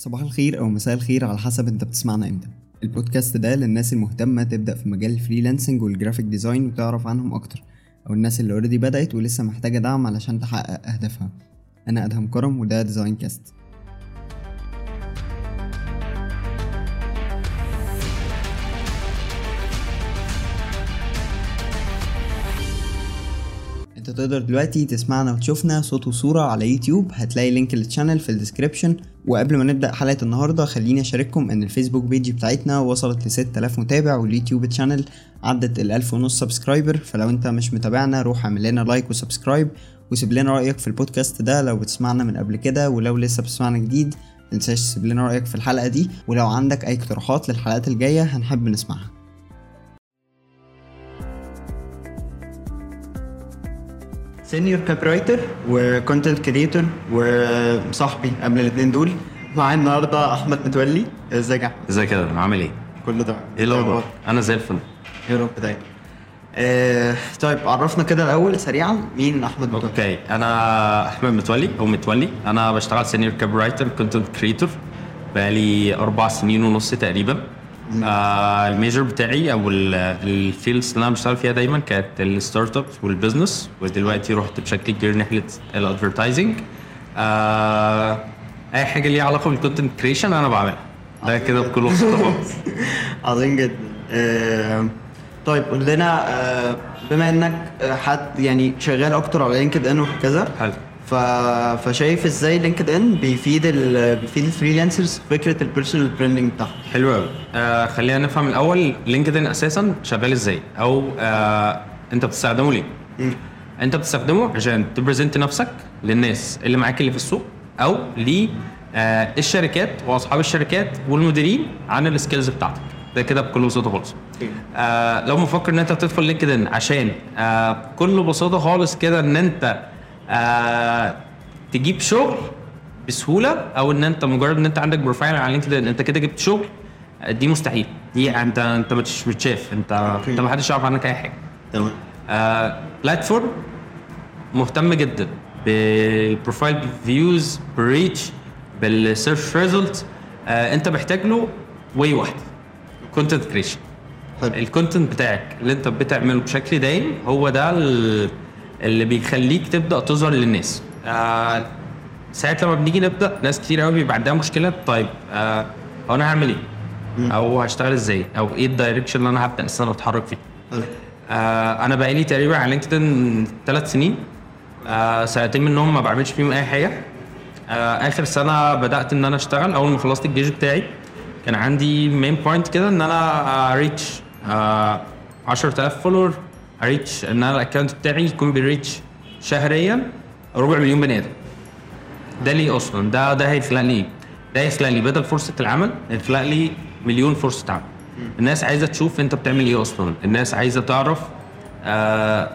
صباح الخير أو مساء الخير على حسب أنت بتسمعنا إمتى. البودكاست ده للناس المهتمة تبدأ في مجال ال freelancing وال graphic design وتعرف عنهم أكتر أو الناس اللي already بدأت ولسه محتاجة دعم علشان تحقق أهدافها. أنا أدهم كرم وده Design Cast تقدر دلوقتي تسمعنا وتشوفنا صوت وصورة على يوتيوب. هتلاقي link لل channel في ال description وقبل ما نبدأ حلقة النهاردة خليني أشارككم إن الفيسبوك page بتاعتنا وصلت ل 6000 متابع واليوتيوب channel عدت ال 1000 ونص subscriber فلو أنت مش متابعنا روح اعمل لنا like و subscribe وسيب لنا رأيك في البودكاست ده لو بتسمعنا من قبل كده. ولو لسه بتسمعنا جديد متنساش تسيب لنا رأيك في الحلقة دي. ولو عندك أي اقتراحات للحلقات الجاية هنحب نسمعها. senior copywriter و content creator وصاحبي قبل الاثنين دول. معايا النهارده أحمد متولي. ازيك يا أحمد؟ ازيك يا عامل إيه؟ كله تمام. إيه الأخبار؟ أنا زي الفل. يا رب دايما. آه طيب عرفنا كده الأول سريعا مين أحمد متولي. okay. أنا أحمد متولي أو متولي. أنا بشتغل senior copywriter content creator بقالي أربع سنين ونص تقريبا. آه ال major بتاعي أو ال fields اللي أنا بشتغل فيها دايما كانت ال startup وال business ودلوقتي رحت بشكل كبير ناحية ال advertising. آه أي حاجة ليها علاقة بال content creation أنا بعملها. ده كده بكل بساطة عظيم جدا. آه طيب قول لنا آه بما إنك حد يعني شغال أكتر على لينكد ان وهكذا حلو. ف... فشايف إزاي لينكد ان بيفيد ال... بيفيد ال freelancers فكرة ال personal branding بتاعهم؟ حلو قوي آه خلينا نفهم الأول لينكدين أساسا شغال إزاي؟ أو آه أنت بتستخدمه ليه؟ أنت بتستخدمه عشان ت present نفسك للناس اللي معاك اللي في السوق أو ل آه الشركات وأصحاب الشركات والمديرين عن ال skills بتاعتك. ده كده بكل بساطة خالص. آه لو مفكر إن أنت تدخل لينكدين عشان آه بكل بساطة خالص كده إن أنت آه تجيب شغل بسهولة أو إن أنت مجرد إن أنت عندك profile على لينكدين أنت كده جبت شغل آه، دي مستحيل. دي انت أنت مش متشاف انت أنت ما حدش يعرف عنك أي حاجة. تمام. آه، platform مهتم جدا بال profile views بال reach بال search result أنت محتاج له way واحد. content creation ال content بتاعك اللي أنت بتعمله بشكل دايم هو ده اللي بيخليك تبدأ تظهر للناس. آه ساعة لما بنيجي نبدأ ناس كتير قوي بيبقى عندها مشكلة. طيب آه هو أنا هعمل إيه؟ أو هشتغل إزاي؟ أو إيه ال direction اللي أنا هبدأ أصلا أتحرك فيه؟ آه أنا بقالي تقريبا على لينكدين ثلاث سنين. آه سنتين منهم ما بعملش فيهم أي حاجة. آه آخر سنة بدأت إن أنا أشتغل. أول ما خلصت الجيش بتاعي كان عندي main point كده إن أنا reach آه 10000 follower reach أن أنا ال account بتاعي يكون بي reach شهريا ربع مليون بني آدم. ده ليه أصلا. ده ده هيخلق لي؟ ده هيخلق لي بدل فرصة العمل هيخلق لي مليون فرصة عمل. الناس عايزة تشوف أنت بتعمل إيه أصلا. الناس عايزة تعرف آه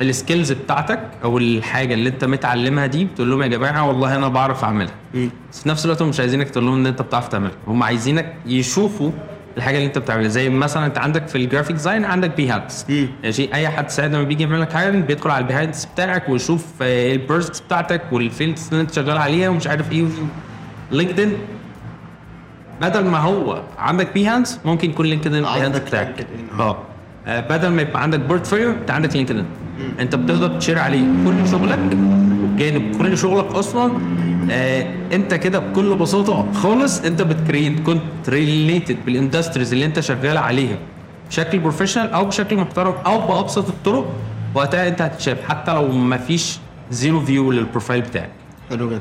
ال skills بتاعتك أو الحاجة اللي أنت متعلمها دي. بتقول لهم يا جماعة والله أنا بعرف أعملها. بس في نفس الوقت هم مش عايزينك تقول لهم إن أنت بتعرف تعملها. هم عايزينك يشوفوا الحاجة اللي انت بتعملها. زي مثلا انت عندك في ال graphic design عندك Behance مم. ماشي؟ أي حد ساعد لما بيجي يعمل لك حاجة بيدخل على ال Behance بتاعك ويشوف آه، ال best بتاعتك وال fields اللي انت شغال عليها ومش عارف إيه لينكدين بدل ما هو عندك Behance ممكن يكون لينكدين ال Behance بتاعك. LinkedIn. آه. آه، بدل ما يبقى عندك portfolio انت عندك لينكدين انت بتقدر ت share عليه. كل شغلك وبجانب كل شغلك أصلا آه انت كده بكل بساطة خالص انت بت create content related بال industries اللي انت شغال عليها. بشكل professional أو بشكل محترم أو بأبسط الطرق وقتها انت هتتشاف حتى لو ما فيش zero view لل profile بتاعك. حلو جدا.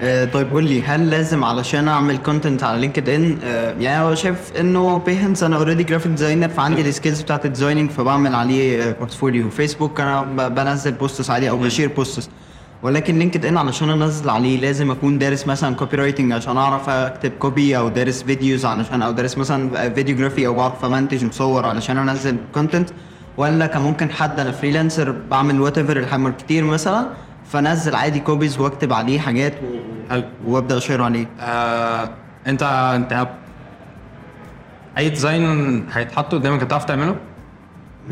آه طيب قول لي هل لازم علشان أعمل content على لينكد ان آه يعني هو شايف إنه Behance أنا already graphic designer فعندي ال skills بتاعت ال designing فبعمل عليه portfolio فيسبوك أنا بنزل posts عليه أو ب share posts ولكن لينكد إن علشان انزل عليه لازم أكون دارس مثلا copywriting عشان أعرف أكتب copy أو دارس videos علشان أو دارس مثلا videography أو بعرف أمنتج وصور علشان أنزل content ولا كان ممكن حد أنا فريلانسر بعمل وات ايفر الحمر كتير مثلا فنزل عادي كوبيز وأكتب عليه حاجات. وأبدأ أشير عليه آه انت أنت أي ديزاين هيتحط قدامك هتعرف تعمله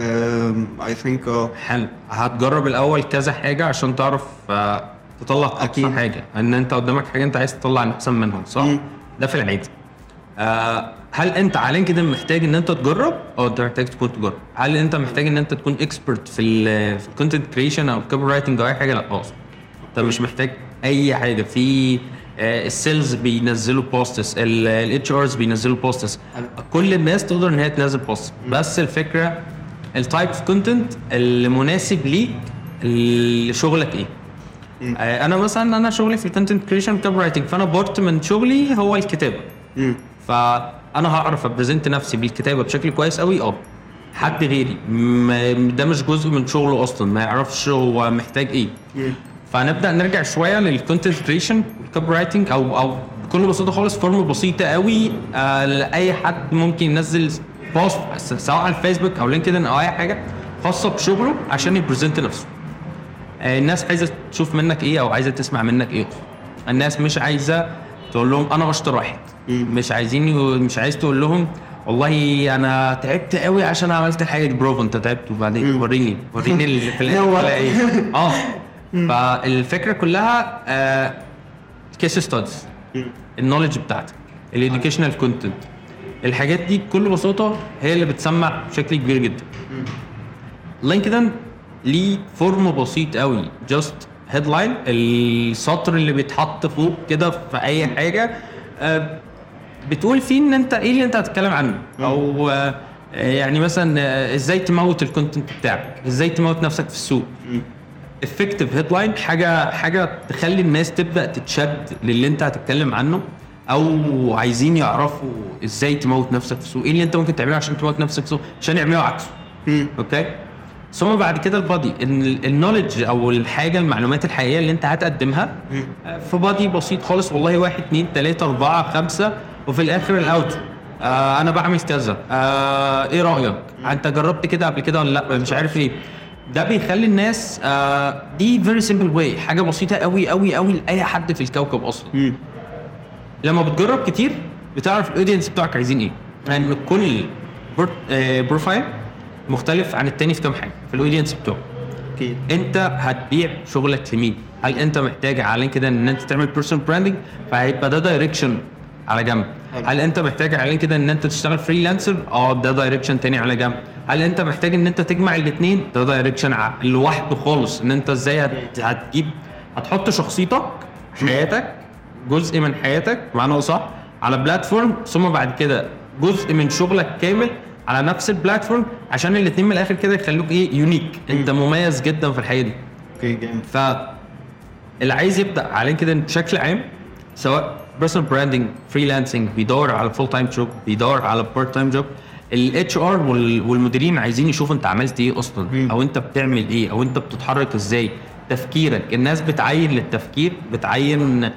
اي ثينك آه حلو. هتجرب الأول كذا حاجة عشان تعرف آه تطلع أقصى أكيد. حاجة. إن أنت قدامك حاجة أنت عايز تطلع أحسن منها صح؟ مم. ده في العادي. آه هل أنت على لينكدين محتاج إن أنت تجرب؟ أو أنت محتاج تكون تجرب. هل أنت محتاج إن أنت تكون expert في ال في ال content creation أو ال copywriting أو أي حاجة؟ لأ خلاص أنت مش محتاج أي حاجة. في آه، ال sales بينزلوا posts ال HRs بينزلوا posts كل الناس تقدر إن هي تنزل post بس الفكرة ال type of content المناسب ليك لشغلك إيه. آه، أنا مثلا أنا شغلي في ال content creation copywriting فأنا part من شغلي هو الكتابة. فأنا هعرف أ present نفسي بالكتابة بشكل كويس قوي آه. حد غيري. ده مش جزء من شغله أصلا ما يعرفش هو محتاج إيه. فنبدأ نرجع شوية لل content creation وال copywriting أو أو بكل بساطة خالص form بسيطة قوي آه لأي حد ممكن ينزل بوست سواء على الفيسبوك أو لينكدين أو أي حاجة خاصة بشغله عشان ي present نفسه. آه، الناس عايزة تشوف منك إيه أو عايزة تسمع منك إيه. الناس مش عايزة تقول لهم أنا اشطر واحد. مش عايزين مش عايز تقول لهم والله أنا تعبت قوي عشان عملت الحاجة دي. برافو أنت تعبت. وبعدين وريني وريني اللي في إيه. آه. فالفكرة كلها case studies ال knowledge بتاعتك. ال educational content الحاجات دي بكل بساطة هي اللي بتسمع بشكل كبير جدا. LinkedIn ليه form بسيط قوي. just headline السطر اللي بيتحط فوق كده في أي حاجة. آه، بتقول فيه إن أنت إيه اللي أنت هتتكلم عنه؟ أو آه، يعني مثلا آه، إزاي تموت ال content بتاعك؟ إزاي تموت نفسك في السوق؟ effective headline حاجة حاجة تخلي الناس تبدأ تتشد للي أنت هتتكلم عنه. أو عايزين يعرفوا إزاي تموت نفسك في السوق إيه اللي أنت ممكن تعمله عشان تموت نفسك في السوق عشان يعملوا عكسه. okay؟ ثم بعد كده ال body ال knowledge أو الحاجة المعلومات الحقيقية اللي أنت هتقدمها في body بسيط خالص. والله واحد اتنين تلاتة أربعة خمسة وفي الآخر ال out. آه أنا بعمل كذا. آه إيه رأيك؟ أنت جربت كده قبل كده ولا لأ؟ مش عارف إيه ده بيخلي الناس آه دي very simple واي حاجة بسيطة قوي قوي قوي لأي حد في الكوكب أصلا. لما بتجرب كتير بتعرف ال audience بتوعك عايزين إيه. لأن يعني كل بر- آه، profile مختلف عن التاني في كام حاجة في ال audience بتوعه أكيد. أنت هتبيع شغلك لمين هل أنت محتاج على كده إن أنت تعمل personal branding فهيبقى ده direction على جنب. حلو. هل أنت محتاج على كده إن أنت تشتغل freelancer آه ده direction تاني على جنب. هل أنت محتاج إن أنت تجمع الاثنين ده direction لوحده خالص. إن أنت إزاي هت- هتجيب هتحط شخصيتك حياتك جزء من حياتك معناه صح على platform ثم بعد كده جزء من شغلك كامل على نفس ال platform عشان الاثنين من الآخر كده يخلوك إيه unique أنت مميز جدا في الحقيقة دي. okay جامد. ف اللي عايز يبدأ على كده بشكل عام سواء personal branding freelancing بيدور على full time job بيدور على part time job ال HR والمديرين عايزين يشوفوا أنت عملت إيه أصلا مم. أو أنت بتعمل إيه أو أنت بتتحرك إزاي. تفكيرك الناس بتعين للتفكير بتعين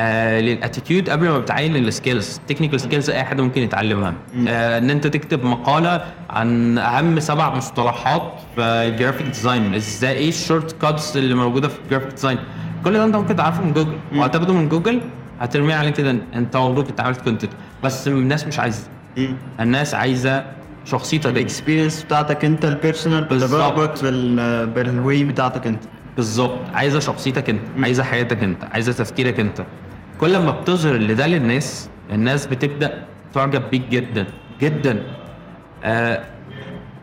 آه لل attitude قبل ما بتعين لل skills technical skills أي حد ممكن يتعلمها. آه إن أنت تكتب مقالة عن أهم سبع مصطلحات في ال graphic design إزاي؟ إيه ال shortcuts اللي موجودة في ال graphic design كل ده أنت ممكن تعرفه من جوجل وهتاخده من جوجل هترميه على كده أنت مبروك أنت عملت content بس الناس مش عايزة. الناس عايزة شخصيتك. ال experience بتاعتك أنت ال personal بالظبط. بتجربك بال بال way بتاعتك أنت. بالظبط. عايزة شخصيتك أنت. عايزة حياتك أنت. عايزة تفكيرك أنت. كل ما بتظهر اللي ده للناس الناس بتبدأ تعجب بيك جدا جدا. آه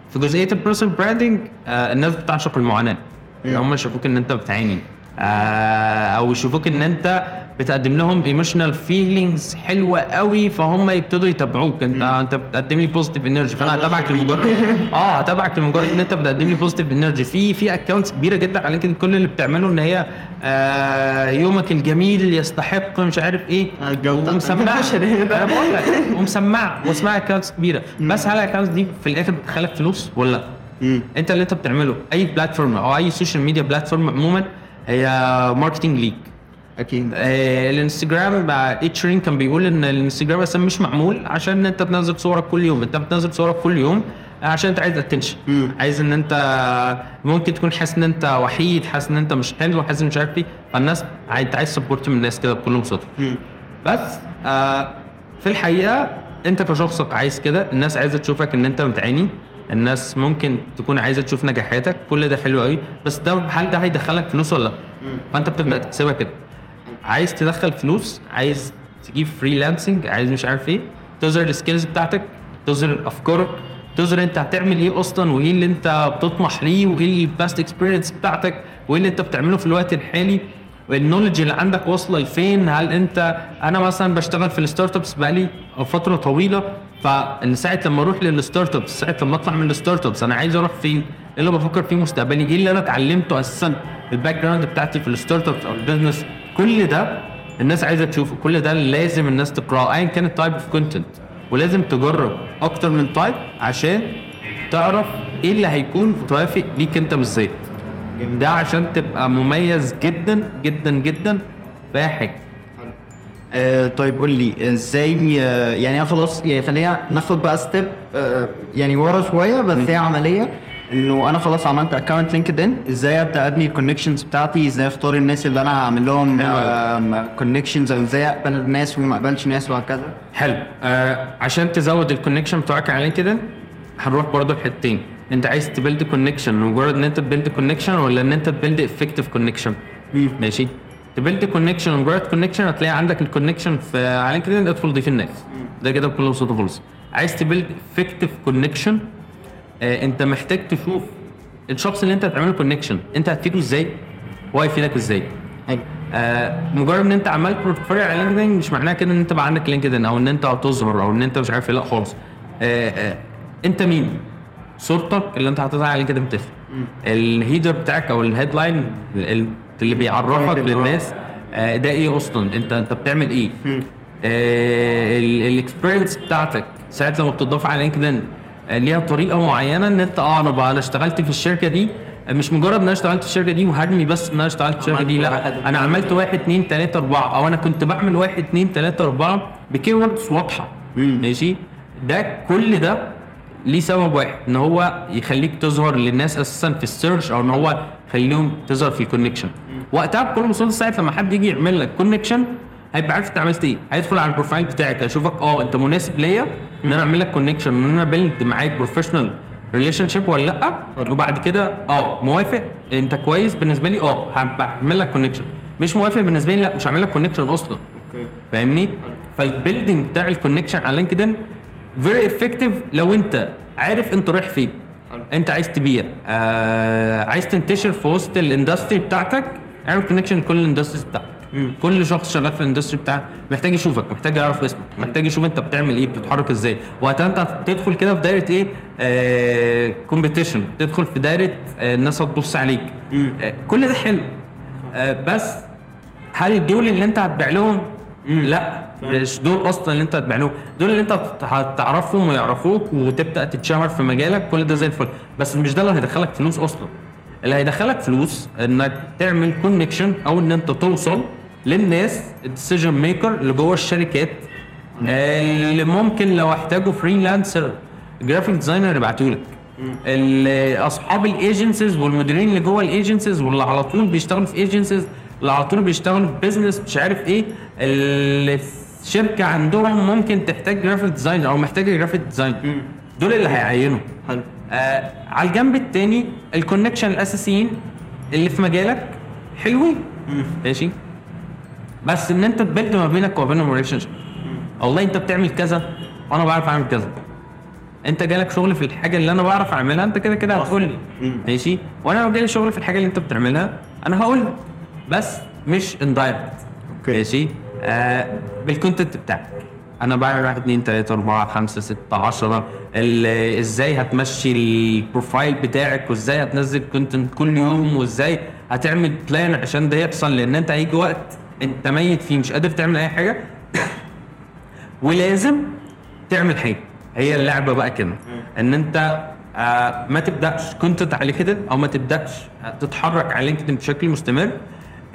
في جزئية ال personal branding آه الناس بتعشق المعاناة. هم يشوفوك إن أنت بتعاني. آه أو يشوفوك إن أنت بتقدم لهم emotional feelings حلوة قوي فهم يبتدوا يتابعوك. انت انت بتقدم لي positive energy فأنا هتابعك لمجرد آه هتابعك لمجرد إن انت بتقدم لي positive energy في في accounts كبيرة جدا على كده كل اللي بتعمله إن هي آه يومك الجميل يستحق مش عارف إيه. الجو. بتاع- ومسمعه أنا بقول لك ومسمعه واسمها accounts كبيرة. بس هل ال accounts دي في الآخر بتدخلك فلوس ولا لأ؟ مم. أنت اللي أنت بتعمله. أي platform أو أي social media platform عموما هي marketing ليك أكيد. آه الانستجرام اتشرين كان بيقول إن الانستجرام أصلا مش معمول عشان أنت تنزل صورك كل يوم. أنت بتنزل صورك كل يوم عشان أنت عايز attention. عايز إن أنت ممكن تكون حاسس إن أنت وحيد حاسس إن أنت مش حلو حاسس مش عارف إيه. فالناس عايز انت عايز support من الناس كده بكل بساطة. بس آه في الحقيقة أنت كشخصك عايز كده. الناس عايزة تشوفك إن أنت بتعاني الناس ممكن تكون عايزة تشوف نجاحاتك. كل ده حلو قوي بس ده هل ده هيدخلك فلوس ولا لأ؟ فأنت بتبدأ تحسبها كده. عايز تدخل فلوس عايز تجيب freelancing عايز مش عارف إيه تظهر ال skills بتاعتك تظهر افكارك تظهر انت هتعمل إيه أصلا وايه اللي انت بتطمح ليه وايه ال past experience بتاعتك وايه اللي انت بتعمله في الوقت الحالي. وال knowledge اللي عندك واصلة لفين؟ هل انت أنا مثلا بشتغل في ال startups بقالي فترة طويلة فساعه لما أروح لل startups ساعة لما أطلع من ال startups أنا عايز أروح فين؟ إيه اللي بفكر فيه مستقبلي؟ إيه اللي أنا اتعلمته أساسا؟ ال background بتاعتي في ال startups أو ال business كل ده الناس عايزة تشوفه. كل ده لازم الناس تقرأه ايا كان ال type of content ولازم تجرب أكتر من type عشان تعرف إيه اللي هيكون متوافق ليك أنت بالذات. ده عشان تبقى مميز جدا جدا جدا في حاجة. آه طيب قول لي إزاي يعني خلاص يعني خلينا ناخد بقى step آه يعني ورا شوية بس هي عملية. إنه أنا خلاص عملت account LinkedIn إزاي أبدأ أبني ال connections بتاعتي؟ إزاي أختار الناس اللي أنا هعمل لهم connections أو إزاي أقبل الناس وما أقبلش ناس وهكذا. حلو. آه عشان تزود ال connection بتاعك على LinkedIn هنروح برضه لحتتين. أنت عايز ت build connection مجرد إن أنت ت build connection ولا إن أنت ت build effective connection ماشي. ت build connection مجرد connection هتلاقي عندك ال connection في على LinkedIn ادخل ضيف الناس ده كده بكل بساطة خالص. عايز ت build effective connection انت محتاج تشوف الشخص اللي انت هتعمله connection انت هتفيده إزاي؟ هو هيفيدك إزاي؟ آه مجرد ان انت عملت portfolio على LinkedIn مش معناها كده ان انت بقى عندك LinkedIn أو ان انت هتظهر أو ان انت مش عارف إيه لا خالص. آه آه انت مين؟ صورتك اللي انت حاططها على LinkedIn بتفرق. ال header بتاعك أو ال headline اللي بيعرفك للناس آه ده إيه أصلا؟ انت انت بتعمل إيه؟ آه ال experience بتاعتك ساعة لما بتضاف على LinkedIn آه ليها طريقة معينة إن أنت آه أنا بقى أنا اشتغلت في الشركة دي مش مجرد إن أنا اشتغلت في الشركة دي وهرمي بس إن أنا اشتغلت في الشركة دي لأ أنا عملت واحد اتنين تلاتة أربعة أو أنا كنت بعمل واحد اتنين تلاتة أربعة ب keywords واضحة ماشي؟ ده كل ده ليه سبب واحد إن هو يخليك تظهر للناس أساسا في ال search أو إن هو يخليهم تظهر في ال connection وقتها بكل بساطة ساعة لما حد يجي يعمل لك connection هيبقى عارف انت عملت إيه. هيدخل على ال profile بتاعك هيشوفك آه انت مناسب ليا ان أنا اعمل لك connection ان أنا build معاك professional relationship ولا لأ. وبعد كده آه موافق. انت كويس بالنسبة لي آه هعمل لك connection مش موافق بالنسبة لي لا مش هعمل لك connection أصلا. فاهمني؟ فال building بتاع ال connection على LinkedIn very effective لو انت عارف انت رايح فين. انت عايز تبيع آه عايز تنتشر في وسط ال industry بتاعتك اعمل connection كل ال industries بتاعتك. كل شخص شغال في ال industry بتاعك محتاج يشوفك محتاج يعرف اسمك محتاج يشوف انت بتعمل إيه بتتحرك إزاي. وقتها انت تدخل كده في دايرة إيه؟ آه competition تدخل في دايرة آه الناس هتبص عليك. آه كل ده حلو. آه بس هل دول اللي انت هتبيع لهم؟ لا. مش دول أصلا اللي انت هتبيع لهم. دول اللي انت هتعرفهم ويعرفوك وتبدأ تتشهر في مجالك كل ده زي الفل. بس مش ده اللي هيدخلك فلوس أصلا. اللي هيدخلك فلوس إنك تعمل connection أو إن أنت توصل للناس ال decision maker اللي جوه الشركات اللي ممكن لو احتاجوا freelancer graphic designer يبعتوا لك أصحاب ال agencies والمديرين اللي جوه ال agencies واللي على طول بيشتغلوا في agencies اللي على طول بيشتغلوا في business مش عارف إيه اللي الشركة عندهم ممكن تحتاج graphic designer أو محتاجة graphic designer دول اللي هيعينوا. حلو. آه على الجنب التاني ال connection الأساسيين اللي في مجالك حلوين. ماشي؟ بس إن أنت تبيلد ما بينك وبينهم relationship والله أنت بتعمل كذا وأنا بعرف أعمل كذا. أنت جالك شغل في الحاجة اللي أنا بعرف أعملها أنت كده كده هتقول لي. ماشي؟ وأنا لو جالي شغل في الحاجة اللي أنت بتعملها أنا هقول لك. بس مش indirect ماشي؟ آه بال content بتاعك. أنا بعمل واحد اتنين تلاتة أربعة خمسة ستة عشرة. إزاي هتمشي ال profile بتاعك وإزاي هتنزل content كل يوم وإزاي هتعمل plan عشان ده يحصل؟ لأن أنت هيجي وقت انت ميت فيه مش قادر تعمل أي حاجة. ولازم تعمل حاجة. هي اللعبة بقى كده. إن أنت آه ما تبدأش. content على LinkedIn أو ما تبدأش تتحرك على LinkedIn بشكل مستمر.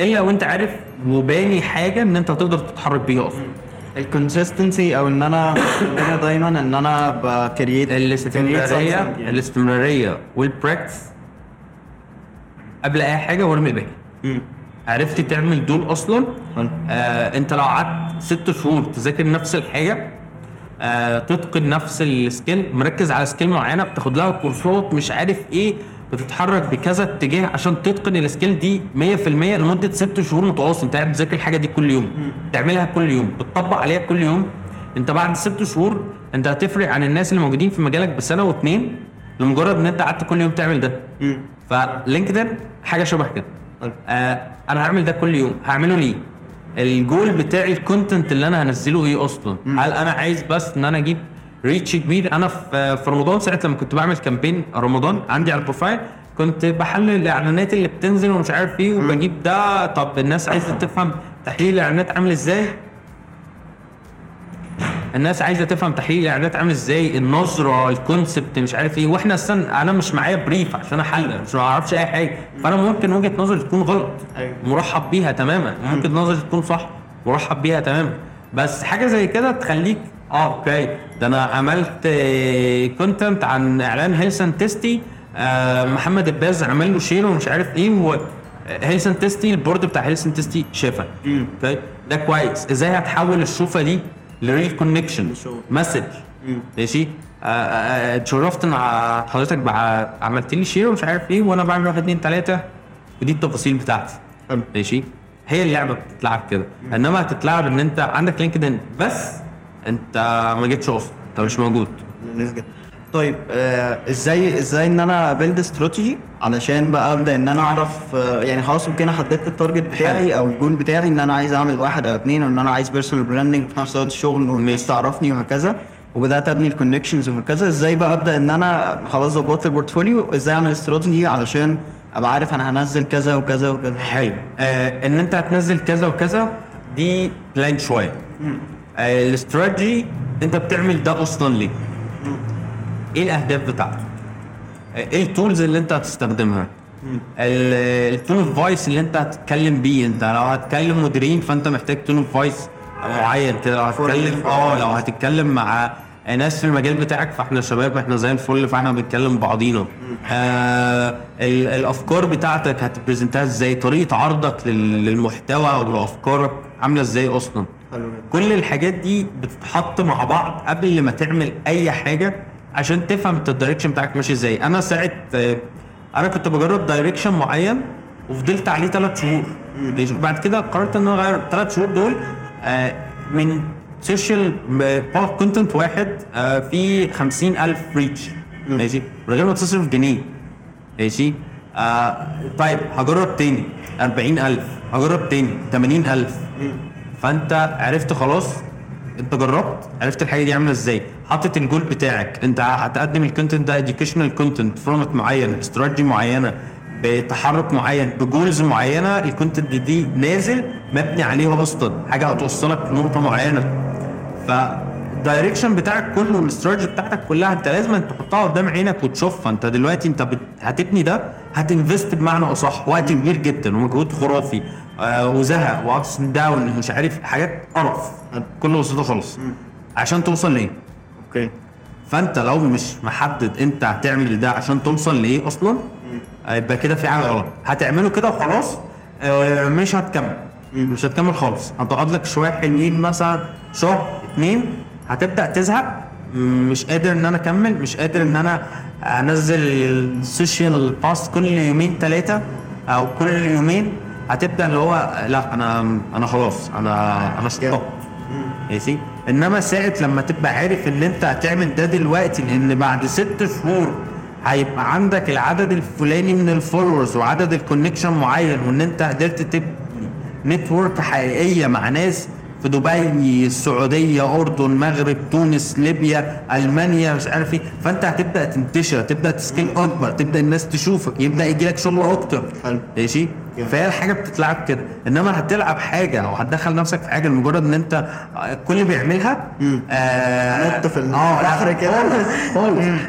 إلا وأنت عارف وباني حاجة إن أنت هتقدر تتحرك بيها أصلا. ال consistency أو إن أنا دايما إن أنا ب create الاستمرارية الاستمرارية وال practice قبل أي حاجة وارمي الباقي عرفت تعمل دول أصلا؟ آه أنت لو قعدت ست شهور تذاكر نفس الحاجة آه تتقن نفس ال skill مركز على skill معينة بتاخد لها كورسات مش عارف إيه بتتحرك بكذا اتجاه عشان تتقن ال skill دي 100% لمدة ست شهور متواصل. أنت قاعد بتذاكر الحاجة دي كل يوم. تعملها كل يوم. بتطبق عليها كل يوم. أنت بعد ست شهور أنت هتفرق عن الناس اللي موجودين في مجالك بسنة واتنين لمجرد إن أنت قعدت كل يوم تعمل ده. ف LinkedIn حاجة شبه كده. آه أنا هعمل ده كل يوم. هعمله ليه؟ الجول بتاعي ال content اللي أنا هنزله إيه أصلا؟ هل أنا عايز بس إن أنا أجيب reach كبير؟ أنا في في رمضان ساعه لما كنت بعمل campaign رمضان عندي على ال profile كنت بحلل الإعلانات اللي بتنزل ومش عارف إيه وبجيب ده طب الناس عايزة تفهم تحليل الإعلانات عامل إزاي؟ الناس عايزة تفهم تحليل الاعلانات عامل إزاي النظرة ال concept مش عارف إيه. وإحنا أصلا أنا مش معايا brief عشان احلل مش بعرفش اي حاجة. فأنا ممكن وجهة نظري تكون غلط. أيوة. مرحب بيها تماما. ممكن نظري تكون صح مرحب بيها تماما. بس حاجة زي كده تخليك آه okay. ده أنا عملت content عن إعلان هيلسن تيستي آه محمد الباز عمل له share ومش عارف إيه و هيلسن تيستي ال board بتاع هيلسن تيستي شافها. okay. ده كويس. إزاي هتحول الشوفة دي ل real connection. message ماشي؟ آه، آه، اتشرفت إن حضرتك بع- عملت لي share ومش عارف إيه وأنا بعمل واحد اتنين تلاتة ودي التفاصيل بتاعتي. ماشي؟ هي اللعبة بتتلعب كده. إنما هتتلعب إن أنت عندك LinkedIn بس أنت ما جيتش أصلا أنت مش موجود. طيب آه إزاي إزاي إن أنا build strategy علشان بقى أبدأ إن أنا أعرف آه يعني خلاص يمكن أنا حددت ال target بتاعي أو الجول بتاعي إن أنا عايز أعمل واحد أو اثنين وإن أنا عايز personal branding في نفس الوقت الشغل والناس تعرفني وهكذا وبدأت أبني ال connections وهكذا. إزاي بقى أبدأ إن أنا خلاص ظبطت ال portfolio إزاي أعمل استراتيجي علشان أبقى عارف أنا هنزل كذا وكذا وكذا. حلو. آه إن أنت هتنزل كذا وكذا دي plan شوية. آه الاستراتيجي أنت بتعمل ده أصلا ليه؟ إيه الاهداف بتاعتك؟ آه، إيه ال tools اللي انت هتستخدمها؟ ال tone of voice اللي انت هتتكلم بيه انت لو هتكلم مديرين فانت محتاج tone of voice معين كده لو هتتكلم آه لو هتتكلم مع ناس في المجال بتاعك فاحنا شباب إحنا زي الفل فاحنا بنتكلم بعضينا. آه ال- الأفكار بتاعتك هت present ها إزاي؟ طريقة عرضك لل- للمحتوى والافكار عاملة إزاي أصلا. كل الحاجات دي بتتحط مع بعض قبل ما تعمل أي حاجة. عشان تفهم انت ال direction بتاعك ماشي إزاي. أنا ساعة آه، أنا كنت بجرب direction معين وفضلت عليه ثلاث شهور؟ بعد كده قررت ان أنا اغير الثلاث شهور دول آه، من social content واحد آه، في 50000 reach ماشي؟ من غير ما تصرف جنيه. ماشي؟ آه طيب هجرب تاني. 40000 هجرب تاني. 80000 فانت عرفت خلاص انت جربت عرفت الحاجة دي عاملة إزاي. حاطط الجول بتاعك. انت هتقدم ال content ده educational content format معين استراتيجي معينة بتحرك معين ب goals معينة ال content دي نازل مبني عليها أصلا حاجة هتوصلك لنقطة معينة. فال direction بتاعك كله والاستراتيجي بتاعتك كلها انت لازم تحطها قدام عينك وتشوفها. انت دلوقتي انت بت... هتبني ده هت invest بمعنى أصح وقت كبير جدا ومجهود خرافي آه وزهق و ups down مش عارف حاجات قرف. كله بسيطة خالص. عشان توصل لايه؟ okay. فأنت لو مش محدد أنت هتعمل ده عشان توصل لإيه أصلا آه، يبقى كده في حاجة غلط. هتعمله كده وخلاص آه، مش هتكمل. مش هتكمل خالص. هتقعد لك شوية حلوين مثلا شهر اتنين هتبدأ تزهق. مش قادر إن أنا أكمل مش قادر إن أنا أنزل ال social post كل يومين ثلاثة أو كل يومين. هتبدأ اللي هو لا أنا أنا خلاص أنا أنا stop ماشي إنما ساعة لما تبقى عارف إن أنت هتعمل ده دلوقتي لأن بعد ست شهور هيبقى عندك العدد الفلاني من ال followers وعدد ال connection معين وإن أنت قدرت تبني network حقيقية مع ناس في دبي السعودية أردن مغرب تونس ليبيا ألمانيا مش عارف إيه. فأنت هتبدأ تنتشر تبدا ت scale أكبر تبدأ الناس تشوفك يبدأ يجي لك شغل أكتر. ماشي فهي الحاجة بتتلعب كده. إنما هتلعب حاجة أو هتدخل نفسك في حاجة لمجرد إن أنت آه، كل اللي بيعملها آه نط في البحر لا، كده.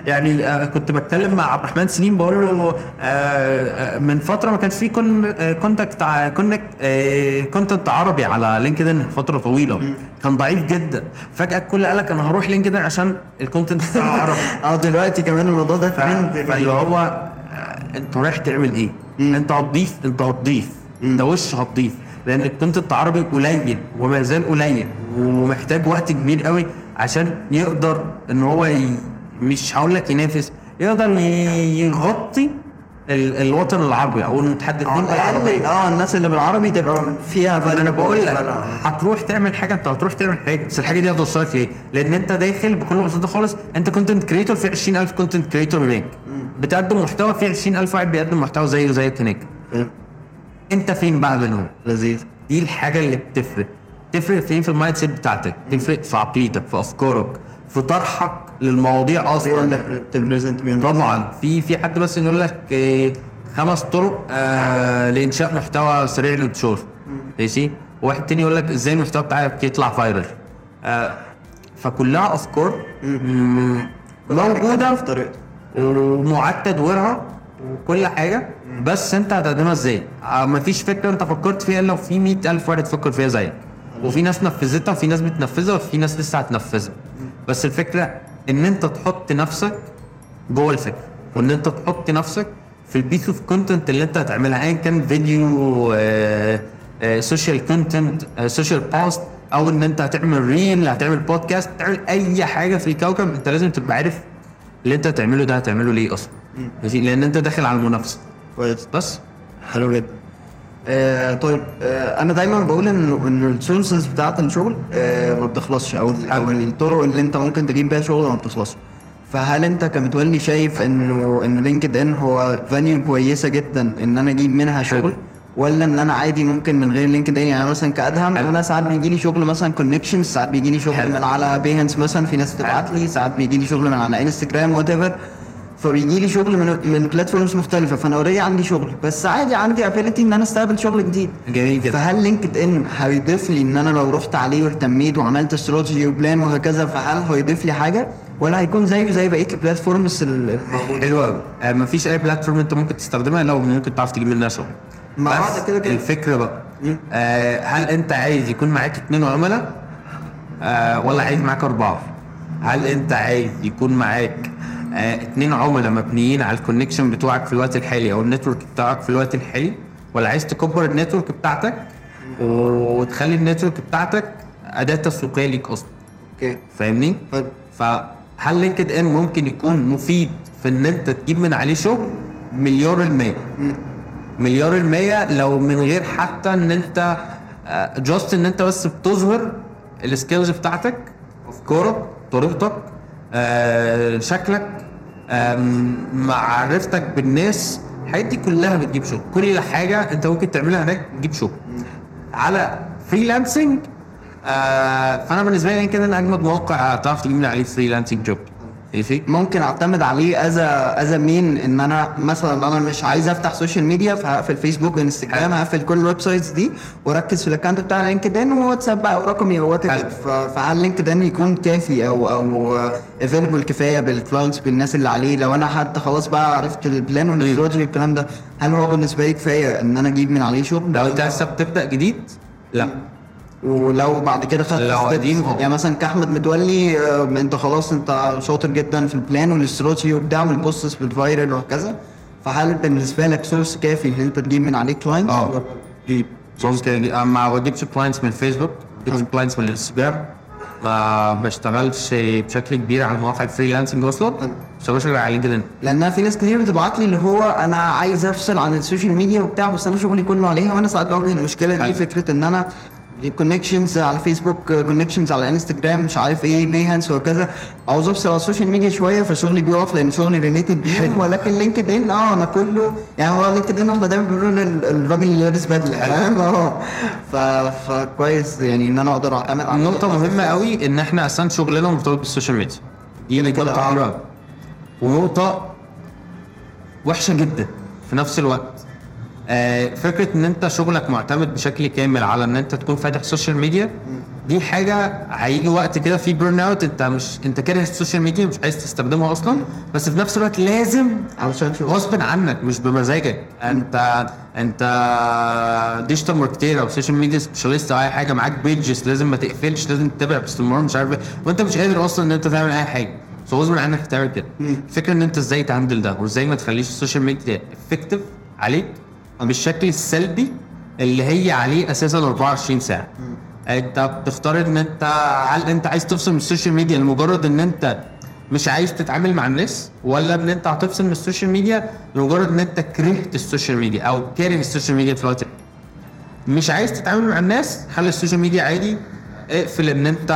يعني آه كنت بتكلم مع عبد الرحمن سليم بقول له آه آه، من فترة ما كانش في con آه، contact آه content عربي على لينكدين فترة طويلة. كان ضعيف جدا. فجأة الكل قال لك أنا هروح لينكدين عشان ال content بتاعه عربي. آه دلوقتي كمان الموضوع ده فاللي هو آه، أنت رايح تعمل إيه؟ انت هتضيف انت هتضيف. انت وش هتضيف. لأن ال content العربي قليل وما زال قليل ومحتاج وقت كبير قوي عشان يقدر إن هو ي... مش هقول لك ينافس يقدر يغطي الوطن العربي أو المتحدثين بالعربيه الاقل آه الناس اللي بالعربي تبقى فيها أنا بقول لك value. هتروح تعمل حاجة أنت هتروح تعمل حاجة. بس الحاجة دي هتوصلك ليه؟ لأن أنت داخل بكل بساطة خالص أنت content creator في 20000 content creator هناك بتقدم محتوى في 20000 واحد بيقدم محتوى زيه وزيك هناك أنت فين بقى بينهم؟ لذيذ. دي الحاجة اللي بتفرق. تفرق في إيه في ال mindset بتاعتك تفرق في عقليتك في أفكارك في طرحك للمواضيع أصلا. ت present بيهم طبعا. في في حد بس يقول لك إيه، خمس طرق آه لإنشاء محتوى سريع الانتشار ماشي؟ واحد تاني يقول لك إزاي المحتوى بتاعك يطلع viral آه فكلها افكار موجودة في طريقته ومعاد تدويرها وكل حاجة. بس انت هتقدمها إزاي؟ آه مفيش فكرة انت فكرت فيها إلا وفي 100000 واحد فكر فيها زيك. وفي ناس نفذتها وفي ناس بتنفذها وفي ناس لسه هتنفذها. بس الفكرة إن أنت تحط نفسك جوه الفكرة وإن أنت تحط نفسك في ال piece of content اللي أنت هتعملها ايا كان فيديو social content social post أو إن أنت هتعمل reel هتعمل بودكاست تعمل أي حاجة في الكوكب أنت لازم تبقى عارف اللي أنت هتعمله ده هتعمله ليه أصلا. ماشي؟ لأن أنت داخل على المنافسة. كويس. بس. حلو جدا. آه طيب آه أنا دايما بقول إن إن ال sources بتاعت الشغل آه ما بتخلصش أو أو الطرق اللي أنت ممكن تجيب بيها شغل ما بتخلصش. فهل أنت كمتولي شايف إنه إن لينكد ان هو venue كويسة جدا إن أنا أجيب منها شغل ولا إن أنا عادي ممكن من غير لينكد ان يعني مثلا كأدهم أنا ساعات بيجي لي شغل مثلا connections ساعات بيجي لي شغل من على بيهنس مثلا في ناس تبعت لي ساعات بيجي لي شغل من على انستجرام whatever فبيجي لي شغل من من platforms مختلفة فأنا already عندي شغل. بس عادي عندي ability إن أنا أستقبل شغل جديد. جميل جدا. فهل لينكد إن هيضيف لي إن أنا لو رحت عليه واهتميت وعملت strategy و plan وهكذا فهل هيضيف لي حاجة؟ ولا هيكون زيه زي بقية ال platforms الموجوده حلو قوي آه مفيش أي platform أنت ممكن تستخدمها لو ممكن تعرف تجيب منها شغل. مع بس كده كده. الفكرة بقى. آه هل أنت عايز يكون معاك اتنين عملاء؟ آه ولا عايز معاك أربعة؟ هل أنت عايز يكون معاك اتنين عملاء مبنيين على ال connection بتوعك في الوقت الحالي أو ال network بتاعك في الوقت الحالي ولا عايز تكبر ال network بتاعتك وتخلي ال network بتاعتك أداة تسويقية ليك أصلا okay فاهمني؟ حلو. فهل LinkedIn ممكن يكون مفيد في إن أنت تجيب من عليه شغل؟ مليار المية مليار المية لو من غير حتى إن أنت just إن أنت بس بتظهر ال skills بتاعتك افكارك طريقتك آه، شكلك آم، معرفتك بالناس الحاجات دي كلها بتجيب شغل كل حاجة انت ممكن تعملها هناك تجيب شغل على freelancing آه فأنا بالنسبة لي يمكن أنا أجمد موقع تعرف تجيب من عليه freelancing job ممكن اعتمد عليه as as مين ان أنا مثلا أنا مش عايز افتح social media فهقفل فيسبوك انستجرام هقفل كل ال websites دي واركز في ال account بتاع LinkedIn وواتساب بقى ورقمي وات. فهل LinkedIn يكون كافي أو أو available كفاية بال clients بالناس اللي عليه؟ لو أنا حتى خلاص بقى عرفت ال plan وال strategy الكلام ده هل هو بالنسبة لي كفاية إن أنا أجيب من عليه شغل؟ لو أنت لسه بتبدا جديد لا. ولو بعد كده خدت لو. يعني مثلا كاحمد متولي آه، انت خلاص انت شاطر جدا في ال plan وال strategy وبتاع وال posts بال viral وهكذا. فهل بالنسبة لك source كافي إن أنت تجيب من عليه clients؟ آه. جيب ممكن ما بجيبش clients من الفيسبوك بجيبش clients من الانستجرام ما بشتغلش بشكل كبير على مواقع ال freelancing أصلا. ما بشتغلش غير على LinkedIn لأن في ناس كتير بتبعت لي اللي هو أنا عايز أفصل عن ال social media وبتاع بس أنا شغلي كله عليها وأنا ساعات بواجه المشكلة دي. فكرة إن أنا connections على فيسبوك connections على انستجرام مش عارف إيه Behance وهكذا عاوز أفصل على ال social media شوية فشغلي بيقف لأن شغلي related بيهم ولكن LinkedIn آه أنا كله يعني هو LinkedIn إحنا دايما بنقول ال- الراجل اللي لابس بدلة فاهم؟ آه. ف- فكويس يعني إن أنا أقدر اعتمد على نقطة مهمة قوي إن إحنا أساسا شغلنا مرتبط بال social media. دي أوي. ونقطة وحشة جدا في نفس الوقت. آه فكرة إن أنت شغلك معتمد بشكل كامل على إن أنت تكون فاتح social media دي حاجة هيجي وقت كده في burnout أنت مش أنت كاره ال social media مش عايز تستخدمها أصلا بس في نفس الوقت لازم علشان غصب عنك مش بمزاجك. أنت أنت digital marketer أو social media specialist أو أي حاجة معاك pages لازم ما تقفلش لازم تتابع باستمرار مش عارف إيه. وأنت مش قادر أصلا إن أنت تعمل أي حاجة. بس غصب عنك تعمل كده. الفكرة إن أنت إزاي ت handle ده وإزاي ما تخليش ال social media effective عليك. بالشكل السلبي اللي هي عليه أساسا 24 ساعة. أنت بتختار إن أنت هل أنت عايز تفصل من ال social media لمجرد إن أنت مش عايز تتعامل مع الناس ولا إن أنت هتفصل من ال social media لمجرد إن أنت كرهت ال social media أو كاره ال social media في الوقت. مش عايز تتعامل مع الناس خلي ال social media عادي اقفل إن أنت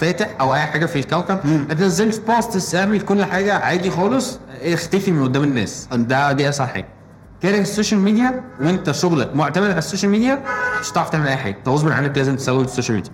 فاتح أو أي حاجة في الكوكب. ما تنزلش post اعمل كل حاجة عادي خالص اختفي من قدام الناس. ده دي أسهل حاجة. كاره ال social media وانت شغلك معتمد على ال social media مش هتعرف تعمل أي حاجة. انت غصب عنك لازم تسوي ال social media.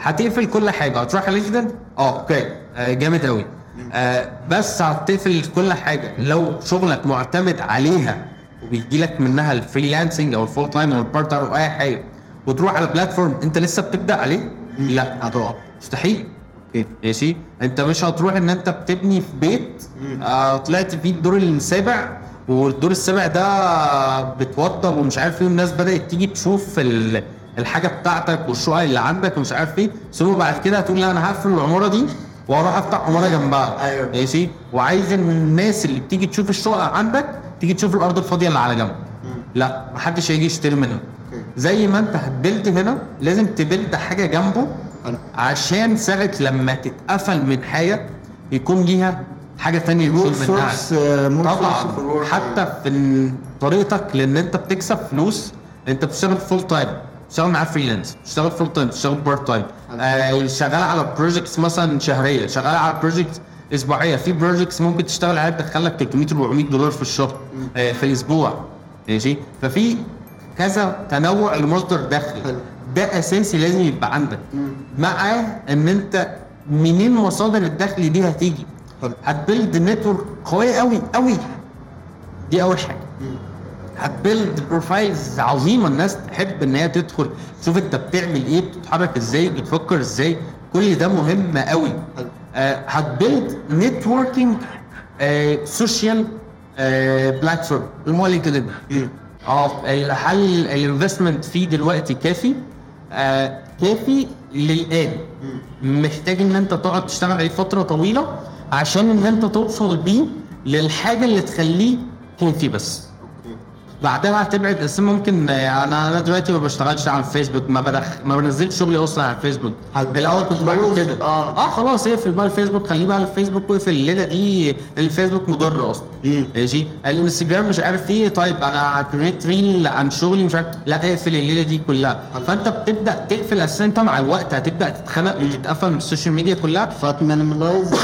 هتقفل كل حاجة. هتروح على LinkedIn آه okay. آه جامد قوي آه بس هتقفل كل حاجة. لو شغلك معتمد عليها وبيجي لك منها ال freelancing أو ال full time أو ال part time أو أي حاجة وتروح على platform أنت لسه بتبدأ عليه؟ لا. هتقع مستحيل. okay. ماشي. أنت مش هتروح إن أنت بتبني في بيت آه طلعت فيه الدور السابع والدور السابع ده بتوضب ومش عارف إيه والناس بدأت تيجي تشوف ال- الحاجة بتاعتك والشقق اللي عندك ومش عارف إيه. ثم بعد كده هتقول لا أنا هقفل العمارة دي وأروح أفتح عمارة جنبها. أيوة. ماشي؟ وعايز ان الناس اللي بتيجي تشوف الشقق عندك تيجي تشوف الأرض الفاضية اللي على جنب لا محدش هيجي يشتري منها. زي ما أنت هت build هنا لازم ت build حاجة جنبه عشان ساعة لما تتقفل من حاجة يكون ليها حاجة تانية يكون منها. source طبعا. حتى في طريقتك لأن أنت بتكسب فلوس أنت بتشتغل full time بتشتغل معاه freelance بتشتغل full time بتشتغل part time آه شغال على projects مثلا شهرية شغال على project أسبوعية. في projects ممكن تشتغل عليها تدخلك 300 400 دولار في الشهر آه في الأسبوع. ماشي؟ ففي كذا تنوع لمصدر دخل. ده أساسي لازم يبقى عندك. مع إن أنت منين مصادر الدخل دي هتيجي. حلو. هت build network قوية قوي قوي دي أول حاجة. هت build profiles عظيمة الناس تحب إن هي تدخل تشوف أنت بتعمل إيه بتتحرك إزاي بتفكر إزاي. كل ده مهم قوي. آه هت build networking social platform اللي هو LinkedIn آه هل ال investment فيه دلوقتي كافي؟ آه كافي للان محتاج إن أنت تقعد تشتغل عليه فترة طويلة. عشان ان انت توصل بيه للحاجة اللي تخليه كافي بس. بعدها هتبعد بس ممكن آه، أنا أنا دلوقتي ما بشتغلش على الفيسبوك ما بدخ ما بنزلش شغلي أصلا على الفيسبوك. الأول كنت بعمل كده. آه. آه خلاص اقفل بقى الفيسبوك. خليه بقى الفيسبوك واقفل الليلة دي. الفيسبوك مضر أصلا. ماشي؟ الإنستجرام مش عارف إيه. طيب أنا create reel عن شغلي مش عارف لا اقفل الليلة دي كلها. فأنت بتبدأ تقفل أساسا. انت مع الوقت هتبدأ تتخنق وتتقفل من ال social media كلها. فت minimalize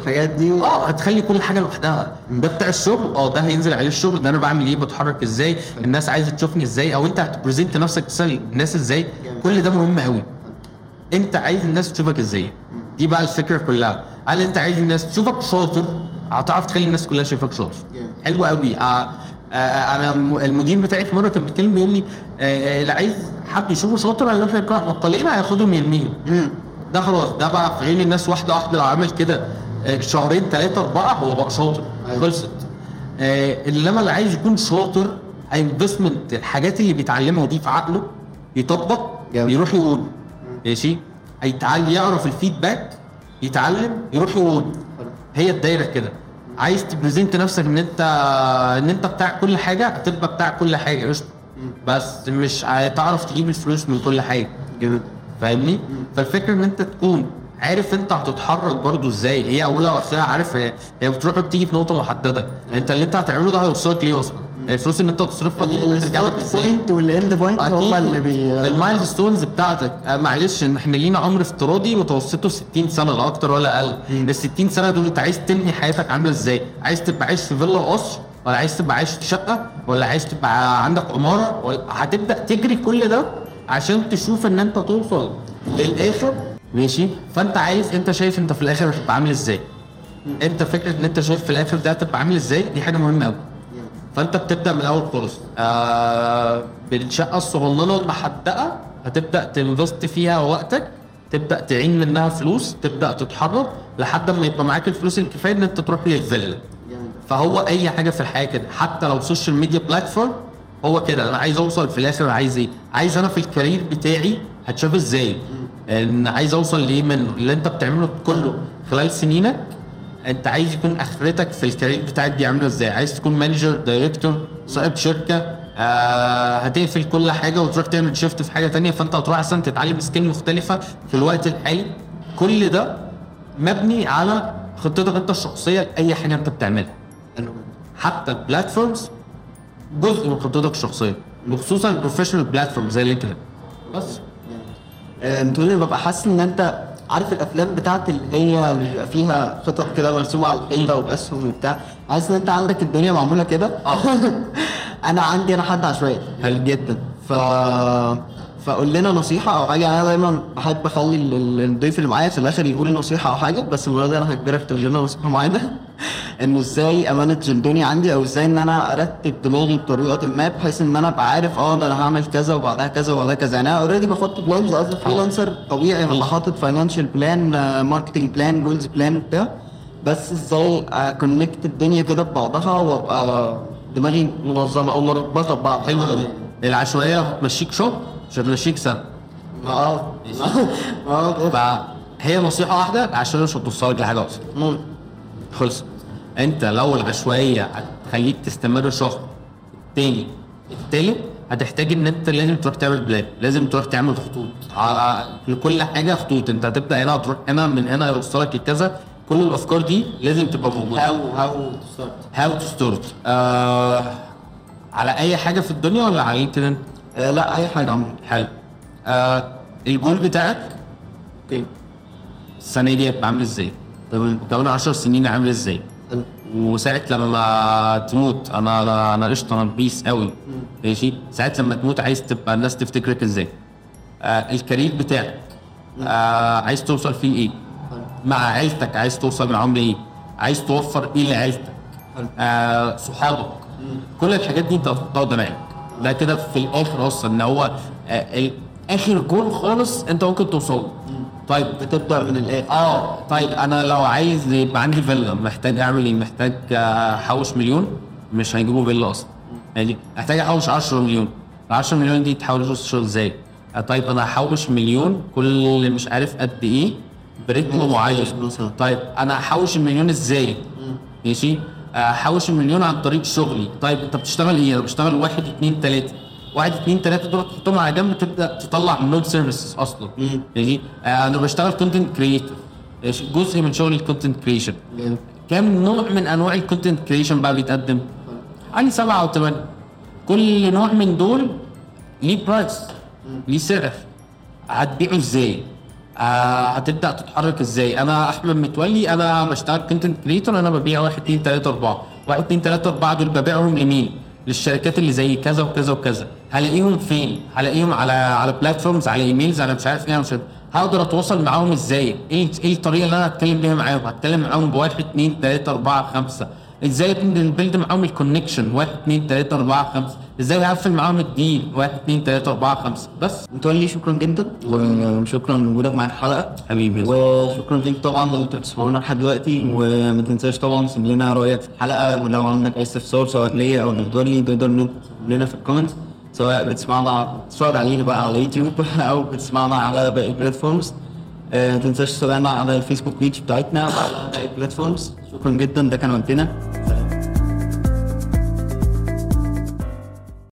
الحاجات دي آه هتخلي كل حاجة لوحدها. ده بتاع الشغل؟ آه ده هينزل عليه الشغل. ده أنا بعمل إيه؟ بتحرك إزاي الناس عايزة تشوفني إزاي أو أنت هت present نفسك تسأل الناس إزاي. كل ده مهم قوي أنت عايز الناس تشوفك إزاي. دي بقى الفكرة كلها. هل أنت عايز الناس تشوفك شاطر؟ هتعرف تخلي الناس كلها شايفاك شاطر. حلو قوي آه آه أنا الم- المدير بتاعي في مرة كان بيتكلم بيقول لي آه آه، اللي عايز حد يشوفه شاطر هيروح يقرا مقالين هياخدهم يرميهم. ده خلاص. ده بقى في عين الناس واحدة واحدة لو عمل كده. آه، شهرين ثلاثة أربعة هو بقى شاطر. خلصت. آه إنما اللي عايز يكون شاطر انفستمنت الحاجات اللي بيتعلمها دي في عقله يطبق. يروح يقول. ماشي؟ هيتعلم يعرف ال feedback يتعلم يروح يقول. هي الدايرة كده. عايز ت present نفسك إن أنت إن أنت بتاع كل حاجة هتبقى بتاع كل حاجة. قشطة. بس مش هتعرف تجيب الفلوس من كل حاجة. فاهمني؟ فالفكرة إن أنت تكون عارف أنت هتتحرك برضو إزاي. هي اولها واخرها عارف هي بتروح بتيجي في نقطة محددة. أنت اللي أنت هتعمله ده هيوصلك ليه أصلا؟ الفلوس اللي انت تصرفها دي ترجع لك؟ ال point وال end point هما اللي بي ال milestones بتاعتك آه، معلش إن إحنا لينا عمر افتراضي متوسطه 60 سنه لا أكتر ولا أقل ال 60 سنه دول انت عايز تبني حياتك عامله إزاي؟ عايز تبقى عايش في فيلا قصر ولا عايز تبقى عايش في شقه ولا عايز تبقى عندك عماره ولا هتبدا تجري كل ده عشان تشوف ان انت توصل للاخر ماشي فانت عايز انت شايف انت في الآخر هتبقى عامل إزاي؟ انت فكره ان انت شايف في الآخر ده هتبقى عامل إزاي دي حاجة مهمه قوي فانت بتبدأ من الأول خالص. آه بالشقة الصغننة المحدقة هتبدأ تنفست فيها وقتك تبدأ تعين منها فلوس تبدأ تتحرك لحد ما يبقى معاك الفلوس الكفاية إن أنت تروح للفيلا فهو أي حاجة في الحياة كده حتى لو social media platform هو كده. أنا عايز أوصل في الآخر عايز إيه؟ عايز أنا في ال career بتاعي هتشاف إزاي؟ إن عايز أوصل لايه منه اللي أنت بتعمله كله خلال سنينك انت عايز يكون اخرتك في ال career بتاعك دي عامله إزاي؟ عايز تكون manager director صاحب شركة آه هتقفل كل حاجة وتروح تعمل shift في حاجة تانية فانت هتروح أصلا تتعلم skill مختلفة في الوقت الحالي. كل ده مبني على خطتك انت الشخصية لأي حاجة انت بتعملها. حتى ال platforms جزء من خطتك الشخصية وخصوصا ال professional platform زي لينكدين بس. آه، بتقول ببقى حاسس ان انت عارف الأفلام بتاعت اللي هي اللي بيبقى فيها خطط كده مرسومة على الحيطة واسهم وبتاع. حاسس إن أنت عندك الدنيا معمولة كده؟ أنا عندي أنا حد عشوائي. جدا. ف فقول لنا نصيحة أو حاجة. أنا دايما بحب ال- الضيف اللي معايا في الآخر يقول نصيحة أو حاجة بس المره دي أنا هجبرك تقول لنا نصيحة معينة. إنه إزاي a manage الدنيا عندي أو إزاي إن أنا أرتب دماغي بطريقة ما بحيث إن أنا أبقى عارف آه ده أنا هعمل كذا وبعدها كذا وبعدها كذا. يعني أنا already بحط plans as freelancer طبيعي أنا حاطط financial plan marketing plan goals plan بتاع. بس إزاي a connect الدنيا كده ببعضها وأبقى دماغي منظمة أو مربطة ببعض. حلو العشوائية هتمشيك شغل مش هتمشيك سنة. آه. آه. فهي نصيحة واحدة العشوائية مش هتوصلك لحاجة أصلا. مم. انت لو العشوائيه هتخليك تستمر شهر التاني التالت هتحتاج ان انت لازم تروح تعمل بلان لازم تروح تعمل خطوط. لكل حاجة خطوط. انت هتبدأ هنا هتروح هنا من هنا يوصلك لكذا. كل الأفكار دي لازم تبقى موجودة. how how how to start على أي حاجة في الدنيا ولا على لينكدين آه لا أي حاجة. عموما حلو. آه الجول بتاعك okay. السنة دي هيبقى عامل إزاي؟ تمام كمان 10 سنين عامل إزاي؟ حلو. وساعة لما تموت أنا أنا أنا قشطة أنا peace قوي. ماشي؟ ساعة لما تموت عايز تبقى الناس تفتكرك إزاي. آه ال career بتاعك آه عايز توصل فيه إيه؟ مع عيلتك عايز توصل معاهم لايه عايز توفر إيه لعيلتك؟ آه صحابك. كل الحاجات دي أنت هتحطها قدامك ده كده في الآخر أصلا إن هو آه آخر جول خالص أنت ممكن توصل له. طيب بتبدأ من الآخر آه طيب أنا لو عايز يبقى عندي فيلا محتاج أعمل إيه؟ محتاج آه، أحوش مليون مش هيجيبوا فيلا أصلا يعني محتاج أحوش 10 مليون ال 10 مليون دي تحوش إزاي؟ آه، طيب أنا هحوش مليون كل مش عارف قد إيه برتم معين. طيب أنا هحوش المليون إزاي؟ ماشي احوش المليون عن طريق شغلي طيب أنت بتشتغل إيه؟ أنا بشتغل واحد اتنين تلاتة واحد اتنين تلاتة دول تحطهم على جنب تبدأ تطلع منهم services أصلا ماشي آه، أنا بشتغل content creator جزء من شغل ال content creation. كم نوع من أنواع ال content creation بقى بيتقدم؟ حوالي سبعة أو ثمانيه كل نوع من دول ليه price ليه سعر هتبيعه إزاي؟ آه هتبدأ تتحرك إزاي؟ أنا أحمد متولي أنا بشتغل content creator أنا ببيع واحد اتنين تلاتة أربعة، واحد اتنين تلاتة أربعة دول ببيعهم لمين؟ للشركات اللي زي كذا وكذا وكذا، هلاقيهم فين؟ هلاقيهم على على platforms على emails على مش عارف إيه مش عارف. هقدر أتواصل معاهم إزاي؟ إيه إيه الطريقة اللي أنا هتكلم بيها معاهم؟ هتكلم معاهم بواحد اتنين تلاتة أربعة خمسة، إزاي build معاهم ال connection واحد اتنين تلاتة أربعة خمسة، إزاي هقفل معاهم ال deal واحد اتنين تلاتة أربعة خمسة، بس. متولي شكرا جدا. وشكرا لوجودك معايا في الحلقة. حبيبي وشكرا ليك طبعا لو انت بتسمعونا لحد دلوقتي. وما تنساش طبعا تسيب لنا رايك في الحلقة. ولو عندك أي استفسار سواء ليا أو لمتولي تقدر تكتب لنا في ال comments سواء بتسمعنا تتفرج علينا بقى على يوتيوب أو بتسمعنا على باقي ال platforms ما تنساش تتابعنا على الفيسبوك page بتاعتنا وعلى باقي ال platforms شكرا جدا ده كان وقتنا